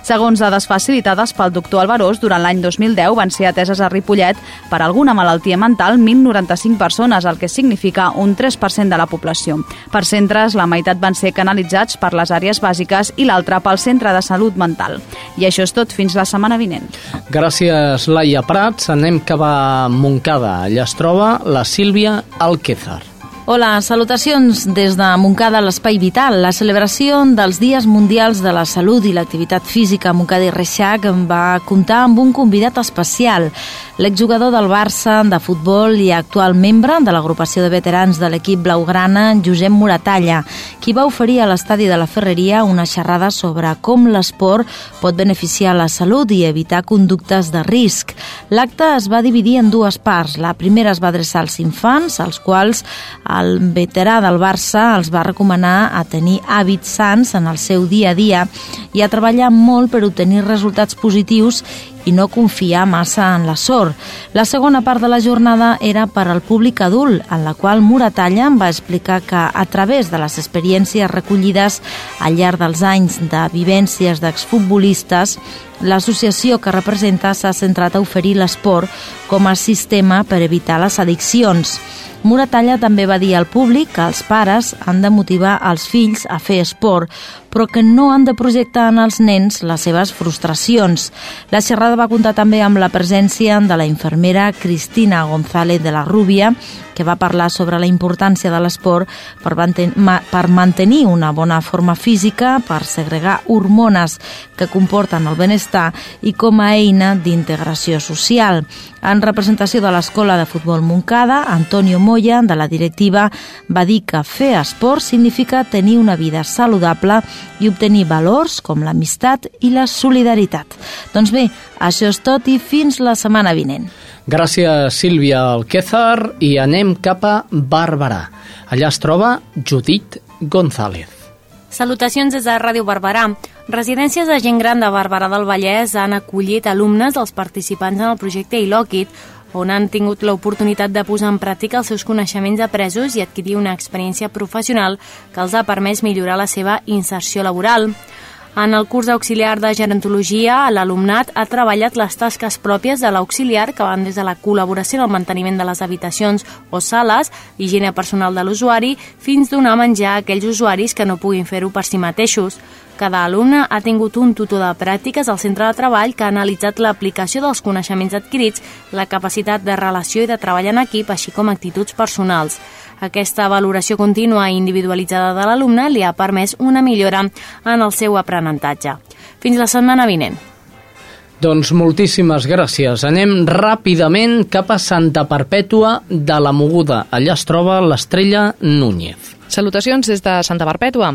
Segons dades facilitades pel doctor Alvarós, durant l'any 2010 van ser ateses a Ripollet per alguna malaltia mental 1.095 persones, el que significa un 3% de la població. Per centres, la meitat van ser canalitzats per les àrees bàsiques i l'altra pel Centre de Salut Mental. I això és tot fins la setmana vinent. Gràcies, Laia Prats. Anem cap a Montcada. Allà es troba la Sílvia Alquezar. Hola, salutacions des de Montcada a l'Espai Vital. La celebració dels Dies Mundials de la Salut i l'Activitat Física a Montcada i Reixac va comptar amb un convidat especial, l'exjugador del Barça de futbol i actual membre de l'agrupació de veterans de l'equip blaugrana, Josep Muratalla, qui va oferir a l'estadi de la Ferreria una xerrada sobre com l'esport pot beneficiar la salut i evitar conductes de risc. L'acte es va dividir en dues parts. La primera es va adreçar als infants, als quals el veterà del Barça els va recomanar a tenir hàbits sans en el seu dia a dia i a treballar molt per obtenir resultats positius i no confiar massa en la sort. La segona part de la jornada era per al públic adult, en la qual Muratalla va explicar que a través de les experiències recollides al llarg dels anys de vivències d'exfutbolistes L'associació que representa s'ha centrat a oferir l'esport com a sistema per evitar les addiccions. Muratalla també va dir al públic que els pares han de motivar els fills a fer esport, però que no han de projectar en els nens les seves frustracions. La xerrada va comptar també amb la presència de la infermera Cristina González de la Rúbia, que va parlar sobre la importància de l'esport per, per mantenir una bona forma física, per segregar hormones que comporten el benestar i com a eina d'integració social. En representació de l'Escola de Futbol Moncada, Antonio Moya, de la directiva, va dir que fer esport significa tenir una vida saludable i obtenir valors com l'amistat i la solidaritat. Doncs bé, això és tot i fins la setmana vinent. Gràcies, Sílvia Alquézar, i anem cap a Barberà. Allà es troba Judit González. Salutacions des de Ràdio Barberà. Residències de gent gran de Barberà del Vallès han acollit alumnes dels participants en el projecte Ilòquid, on han tingut l'oportunitat de posar en pràctica els seus coneixements apresos i adquirir una experiència professional que els ha permès millorar la seva inserció laboral. En el curs auxiliar de gerontologia, l'alumnat ha treballat les tasques pròpies de l'auxiliar que van des de la col·laboració en el manteniment de les habitacions o sales, higiene personal de l'usuari, fins donar menjar a aquells usuaris que no puguin fer-ho per si mateixos. Cada alumne ha tingut un tutor de pràctiques al centre de treball que ha analitzat l'aplicació dels coneixements adquirits, la capacitat de relació i de treball en equip, així com actituds personals. Aquesta valoració contínua i individualitzada de l'alumne li ha permès una millora en el seu aprenentatge. Fins la setmana vinent. Doncs moltíssimes gràcies. Anem ràpidament cap a Santa Perpètua de la Moguda. Allà es troba l'estrella Núñez. Salutacions des de Santa Perpètua.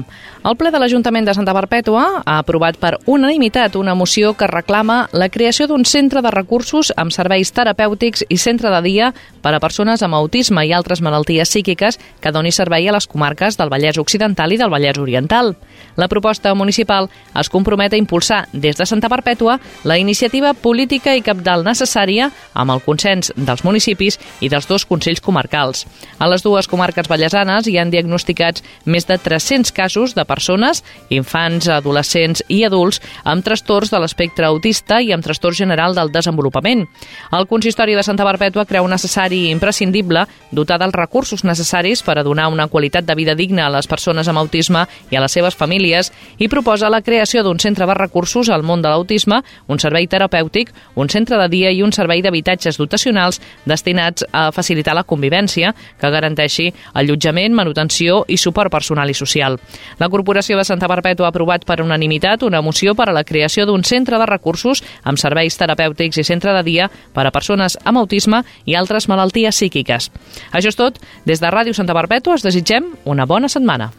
El ple de l'Ajuntament de Santa Perpètua ha aprovat per unanimitat una moció que reclama la creació d'un centre de recursos amb serveis terapèutics i centre de dia per a persones amb autisme i altres malalties psíquiques que doni servei a les comarques del Vallès Occidental i del Vallès Oriental. La proposta municipal es compromet a impulsar des de Santa Perpètua la iniciativa política i capdalt necessària amb el consens dels municipis i dels dos consells comarcals. A les dues comarques vallesanes hi han diagnosticat diagnosticats més de 300 casos de persones, infants, adolescents i adults, amb trastorns de l'espectre autista i amb trastorn general del desenvolupament. El Consistori de Santa Barbètua creu necessari i imprescindible dotar dels recursos necessaris per a donar una qualitat de vida digna a les persones amb autisme i a les seves famílies i proposa la creació d'un centre de recursos al món de l'autisme, un servei terapèutic, un centre de dia i un servei d'habitatges dotacionals destinats a facilitar la convivència que garanteixi allotjament, manutenció i suport personal i social. La Corporació de Santa Perpètua ha aprovat per unanimitat una moció per a la creació d'un centre de recursos amb serveis terapèutics i centre de dia per a persones amb autisme i altres malalties psíquiques. Això és tot. Des de Ràdio Santa Perpètua us desitgem una bona setmana.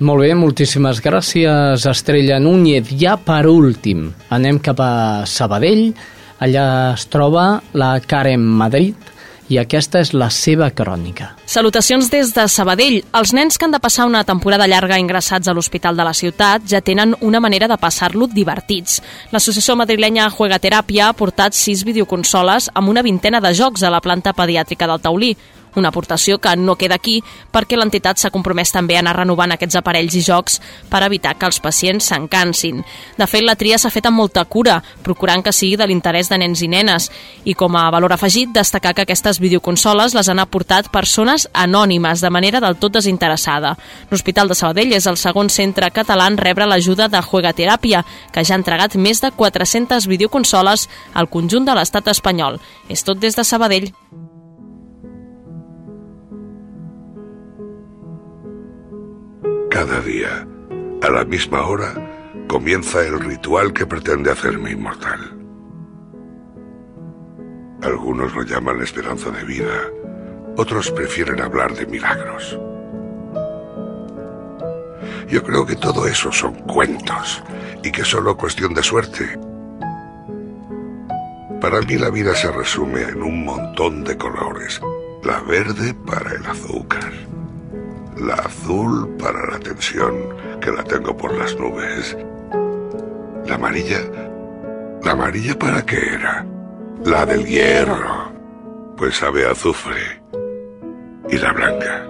Molt bé, moltíssimes gràcies, Estrella Núñez. Ja per últim, anem cap a Sabadell. Allà es troba la Karen Madrid, i aquesta és la seva crònica. Salutacions des de Sabadell. Els nens que han de passar una temporada llarga ingressats a l'Hospital de la Ciutat ja tenen una manera de passar-lo divertits. L'associació madrilenya Juega Teràpia ha portat sis videoconsoles amb una vintena de jocs a la planta pediàtrica del Taulí una aportació que no queda aquí perquè l'entitat s'ha compromès també a anar renovant aquests aparells i jocs per evitar que els pacients s'encansin. De fet, la tria s'ha fet amb molta cura, procurant que sigui de l'interès de nens i nenes. I com a valor afegit, destacar que aquestes videoconsoles les han aportat persones anònimes, de manera del tot desinteressada. L'Hospital de Sabadell és el segon centre català en rebre l'ajuda de Juegateràpia, que ja ha entregat més de 400 videoconsoles al conjunt de l'estat espanyol. És tot des de Sabadell. Cada día, a la misma hora, comienza el ritual que pretende hacerme inmortal. Algunos lo llaman esperanza de vida, otros prefieren hablar de milagros. Yo creo que todo eso son cuentos y que es solo cuestión de suerte. Para mí la vida se resume en un montón de colores. La verde para el azúcar, la azul para la tensión, que la tengo por las nubes. La amarilla... ¿La amarilla para qué era? La del hierro. Pues sabe a azufre. Y la blanca.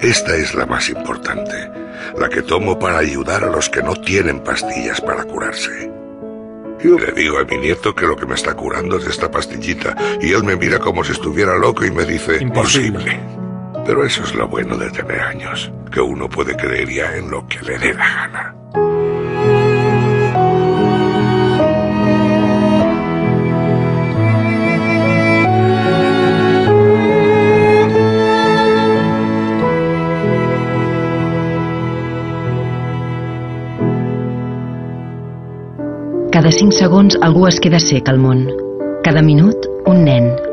Esta es la más importante, la que tomo para ayudar a los que no tienen pastillas para curarse. Le digo a mi nieto que lo que me está curando es esta pastillita y él me mira como si estuviera loco y me dice, imposible. Pero eso es lo bueno de tener años, que uno puede creer ya en lo que le dé la gana. Cada 5 segons algú es queda sec al món. Cada minut, un nen.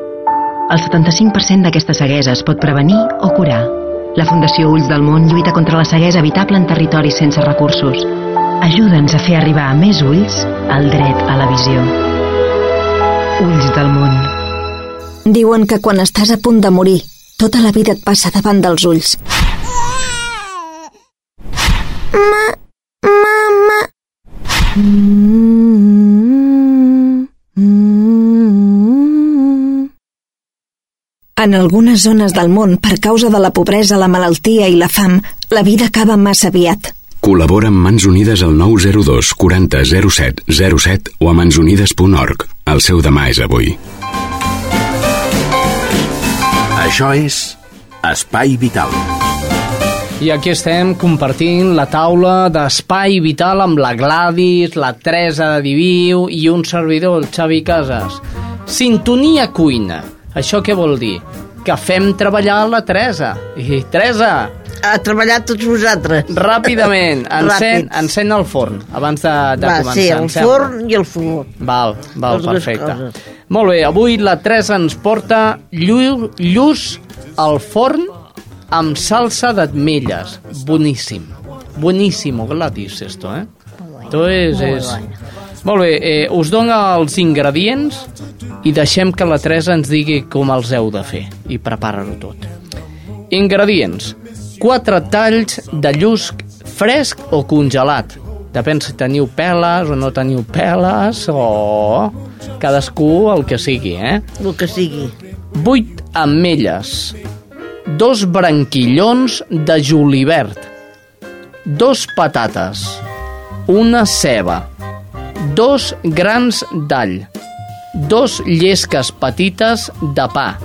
El 75% d'aquesta ceguesa es pot prevenir o curar. La Fundació Ulls del Món lluita contra la ceguesa evitable en territoris sense recursos. Ajuda'ns a fer arribar a més ulls el dret a la visió. Ulls del Món. Diuen que quan estàs a punt de morir, tota la vida et passa davant dels ulls. En algunes zones del món, per causa de la pobresa, la malaltia i la fam, la vida acaba massa aviat. Col·labora amb Mans Unides al 902 40 07 07 o a mansunides.org. El seu demà és avui. Això és Espai Vital. I aquí estem compartint la taula d'Espai Vital amb la Gladys, la Teresa de Diviu i un servidor, el Xavi Casas. Sintonia cuina. Això què vol dir? Que fem treballar la Teresa. I, Teresa, A treballar tots vosaltres. ràpidament, encén, encén el forn abans de, de Va, començar. sí, el sembla. forn i el fogó. Val, val, Les perfecte. coses. Molt bé, avui la Teresa ens porta llu, lluç al forn amb salsa d'ametles. Boníssim. Buenísimo, Gladys, esto, eh? Esto és... Molt és... Molt bé, eh, us dono els ingredients i deixem que la Teresa ens digui com els heu de fer i prepara-ho tot. Ingredients. 4 talls de llusc fresc o congelat. Depèn si teniu peles o no teniu peles o cadascú el que sigui, eh? El que sigui. 8 ametlles. Dos branquillons de julivert. Dos patates. Una ceba. Dos grans d'all. Dos llesques petites de pa.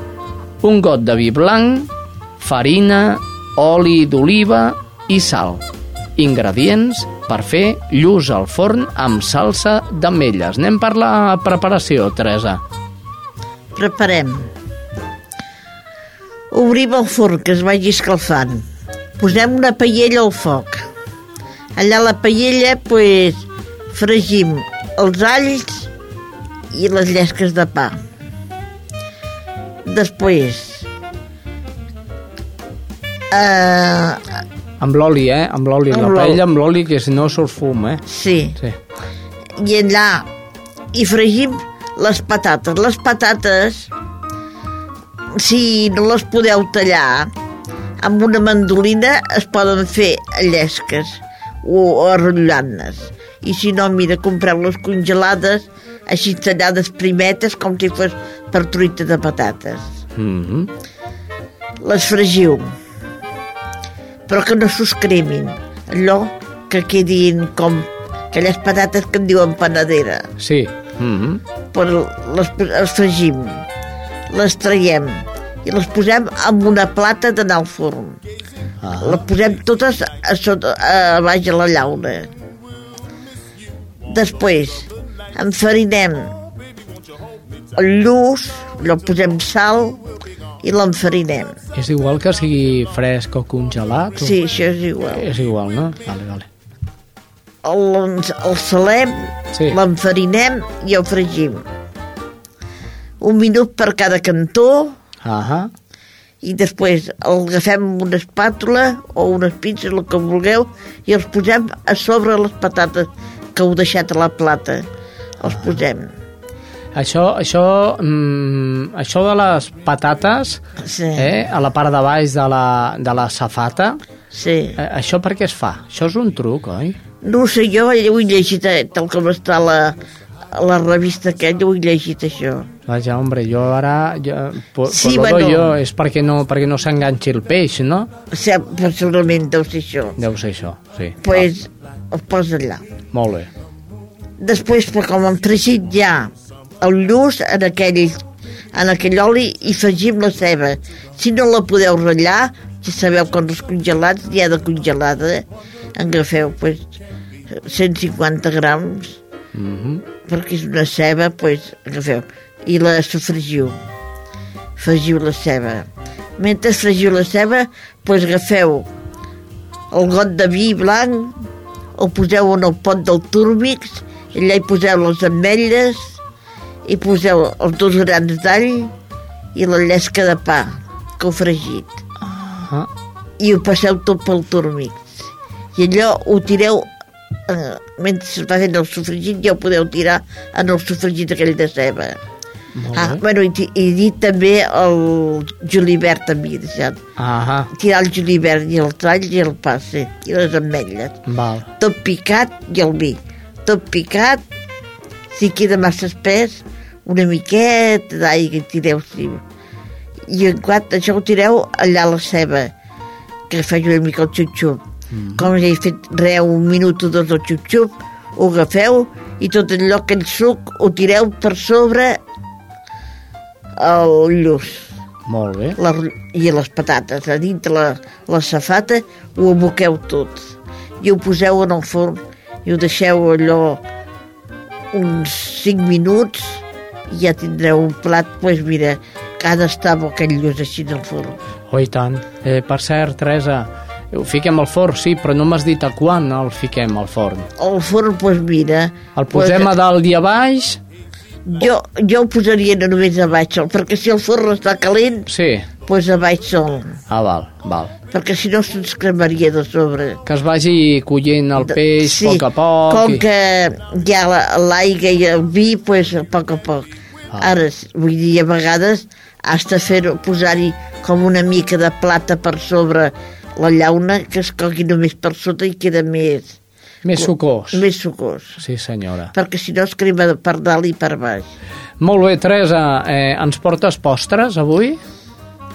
Un got de vi blanc, farina, oli d'oliva i sal. Ingredients per fer lluç al forn amb salsa d'ametlles. Anem per la preparació, Teresa. Preparem. Obrim el forn que es vagi escalfant. Posem una paella al foc. Allà la paella, pues, fregim els alls i les llesques de pa. Després, eh, Amb l'oli, eh? Amb l'oli. La paella amb l'oli, que si no surt fum, eh? sí, Sí. i allà hi fregim les patates. Les patates, si no les podeu tallar, amb una mandolina es poden fer llesques o, o arrotllant-les. I si no, mira, compreu-les congelades, així tallades primetes, com si fos per truita de patates. Mm -hmm. Les fregiu, però que no s'us cremin. Allò que quedin com aquelles patates que en diuen panadera. Sí. Mm -hmm. però les, les fregim, les traiem i les posem en una plata d'anar al forn. Ah. Les posem totes a, sota, a baix a la llauna. Després, enfarinem el lluç, li posem sal i l'enfarinem. És igual que sigui fresc o congelat? O... Sí, això és igual. És igual, no? Vale, vale. El, el salem, Sí. l'enfarinem i el fregim. Un minut per cada cantó, Ahà. i després el agafem amb una espàtula o unes pinces, el que vulgueu, i els posem a sobre les patates que heu deixat a la plata. Els posem. Això, això, mm, això de les patates, Sí. eh, a la part de baix de la, de la safata, sí. eh, això per què es fa? Això és un truc, oi? No sé, jo ho he llegit eh, tal com està la, la revista aquella, ho he llegit això. Vaja, hombre, jo ara... Jo, por, Sí, por bueno. jo, és perquè no, perquè no s'enganxi el peix, no? O sigui, personalment deu ser això. Deu ser això, sí. Pues, el posa allà. Molt bé. Després, però com hem fregit ja el lluç en aquell, en aquell oli i afegim la ceba. Si no la podeu ratllar, si sabeu que els congelats ha de congelada, agafeu pues, 150 grams, Mm -hmm. perquè és una ceba, pues, agafeu, i la sofregiu. Afegiu la ceba. Mentre fregiu la ceba, pues, agafeu el got de vi blanc, el poseu en el pot del túrmix, i allà hi poseu les ametlles, i poseu els dos grans d'all i la llesca de pa, que heu fregit. Ah. I ho passeu tot pel túrmix. I allò ho tireu eh, mentre es va fent el sofregit ja ho podeu tirar en el sofregit aquell de ceba. Ah, bueno, i, i dit també el julivert també, deixat. Ahà, Tirar el julivert i el trall i el passe i les ametlles. val. Tot picat i el vi. Tot picat, si queda massa espès, una miqueta d'aigua i tireu sí. I en quant això ho tireu allà a la ceba, que faig una mica el xup-xup. Mm. Com ja he fet re, un minut o dos del xup-xup, ho agafeu i tot allò, aquell suc, ho tireu per sobre el lluç Molt bé. la, i les patates a dintre la, la safata ho aboqueu tot i ho poseu en el forn i ho deixeu allò uns 5 minuts i ja tindreu un plat pues mira, que ha d'estar amb aquell lluç així en el forn Oh, i tant. Eh, per cert, Teresa, ho fiquem al forn, sí, però no m'has dit a quan el fiquem al forn. al forn pues mira El posem pues, a dalt i a baix? Jo, jo ho posaria no només a baix sol, perquè si el forn està calent Sí. pues a baix sol Ah, val, val. perquè si no se'ns cremaria de sobre Que es vagi collint el peix a poc a poc. com i- que hi ha la- l'aigua i el vi, pues, a poc a poc. Ah. Ara, vull dir, a vegades has de fer posar-hi com una mica de plata per sobre la llauna, que es cogui només per sota i queda més... Més sucós. Més sucós. Sí, senyora. Perquè si no es crema per dalt i per baix. Molt bé, Teresa, eh, ens portes postres avui?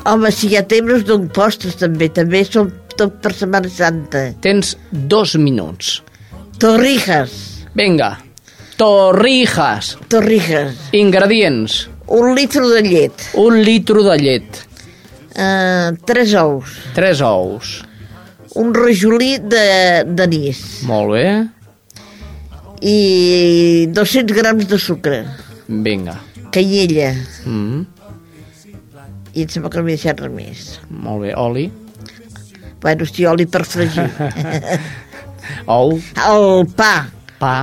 Home, si hi ha temps dono postres també, també som tot per Setmana Santa. Tens dos minuts. Torrijas. Vinga. Torrijas. Torrijas. Ingredients. Un litre de llet. Un litro de llet. Uh, tres ous. Tres ous. Un rajolí de d'anís. Molt bé. I 200 grams de sucre. Vinga. Canyella. Mm, I em sembla que no m'he deixat res més. molt bé. Oli. Bueno, si oli per fregir. Ou. El pa. Pa.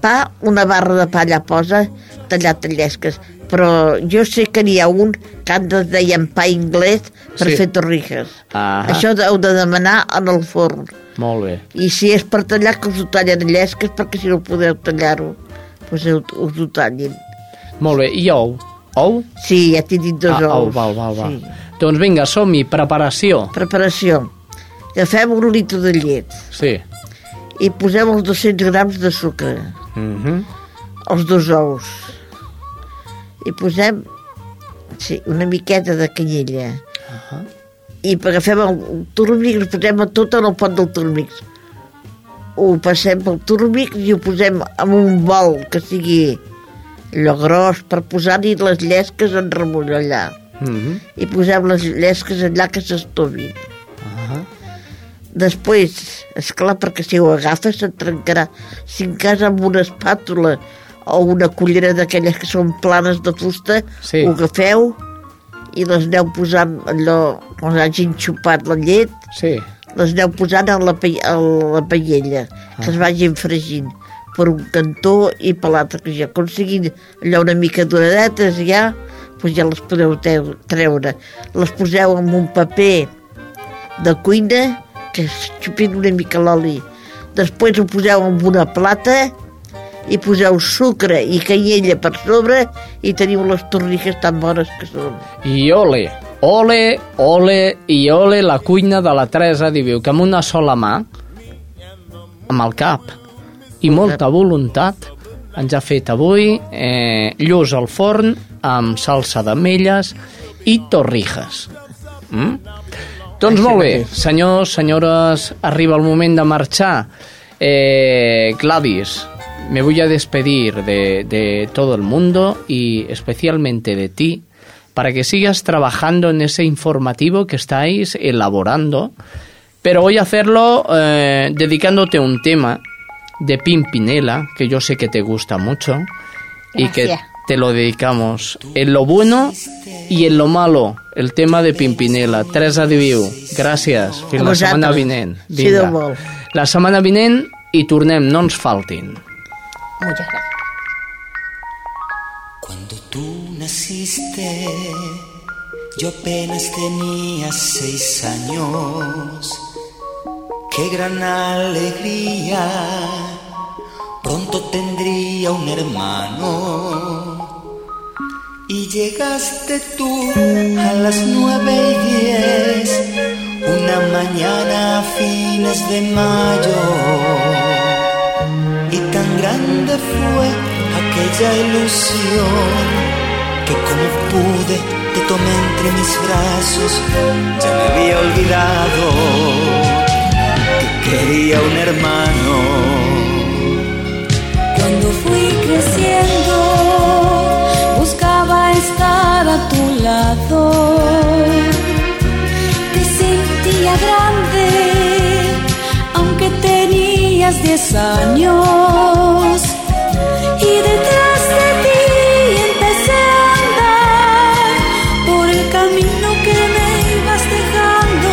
Pa, una barra de pa allà posa, tallat en llesques. Però jo sé que n'hi ha un que han de deien pa anglès per Sí. fer torrijas. Ahà. Això heu de demanar en el forn. Molt bé. I si és per tallar, que us ho tallen en llesques, perquè si no podeu tallar-ho, doncs us ho tallin. Molt bé. I ou? Ou? Sí, ja t'he dit dos ah, ou. ous. Val, val, val. Sí. Doncs vinga, som-hi. Preparació. Preparació. Agafem un litre de llet Sí. i posem els 200 grams de sucre, Mm -hmm. els dos ous. I posem sí, una miqueta de canyella. Uh -huh. I agafem el túrmix, el posem tot en el pot del túrmix. Ho passem pel túrmix i ho posem en un bol que sigui allò gros per posar-hi les llesques en remull allà. Mm -hmm. I posem les llesques allà que s'estovin. Uh -huh. Després, és clar perquè si ho agafes se't trencarà. Si en cas amb una espàtula o una cullera d'aquelles que són planes de fusta, Sí. ho agafeu i les aneu posant allò, quan hagin xupat la llet, Sí. les aneu posant a la, a la paella, que es vagin fregint per un cantó i per l'altre, que ja aconseguin allò una mica doradetes ja, doncs ja les podeu treure. Les poseu en un paper de cuina que es xupin una mica l'oli. Després ho poseu en una plata i poseu sucre i canyella per sobre i teniu les torrijas tan bones que són. I ole, ole, ole i ole la cuina de la Teresa diu que amb una sola mà, amb el cap i molta voluntat, ens ha fet avui eh, lluç al forn amb salsa d'ametlles i torrijas. Mm? Doncs molt bé, senyors, senyores, arriba el moment de marxar. Eh, Gladys, me voy a despedir de, de todo el mundo y especialmente de ti para que sigas trabajando en ese informativo que estáis elaborando, pero voy a hacerlo eh, dedicándote un tema de Pimpinela, que yo sé que te gusta mucho, y que te lo dedicamos en lo bueno y en lo malo, el tema de Pimpinela. Teresa de Viu, gràcies. Fins la setmana vinent. Vinga. La setmana vinent i tornem, no ens faltin. Muchas gracias. Tú naciste, yo apenas tenía seis años. Qué gran alegría, pronto tendría un hermano. Y llegaste tú a las nueve y diez, una mañana a fines de mayo. Fue aquella ilusión que como pude te tomé entre mis brazos, ya me había olvidado que quería un hermano. Cuando fui creciendo, buscaba estar a tu lado. Te sentía grande, aunque tenías diez años. Y detrás de ti empecé a andar por el camino que me ibas dejando.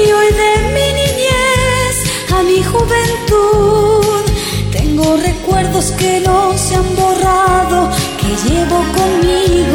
Y hoy de mi niñez a mi juventud tengo recuerdos que no se han borrado, que llevo conmigo.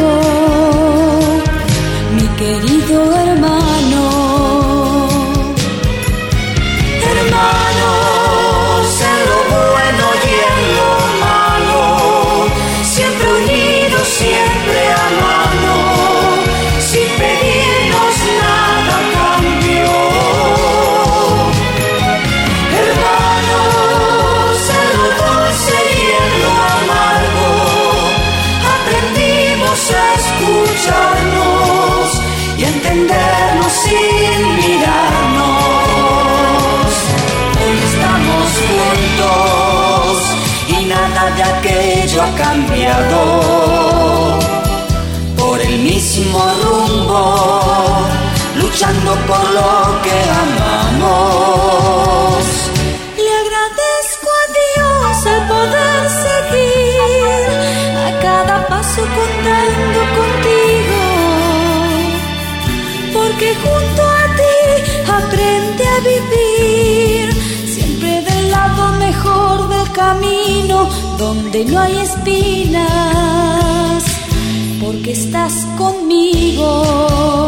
Mismo rumbo, luchando por lo que amamos. Le agradezco a Dios el poder seguir a cada paso contando contigo, porque junto a ti aprende a vivir, siempre del lado mejor del camino, donde no hay espinas, porque estás conmigo.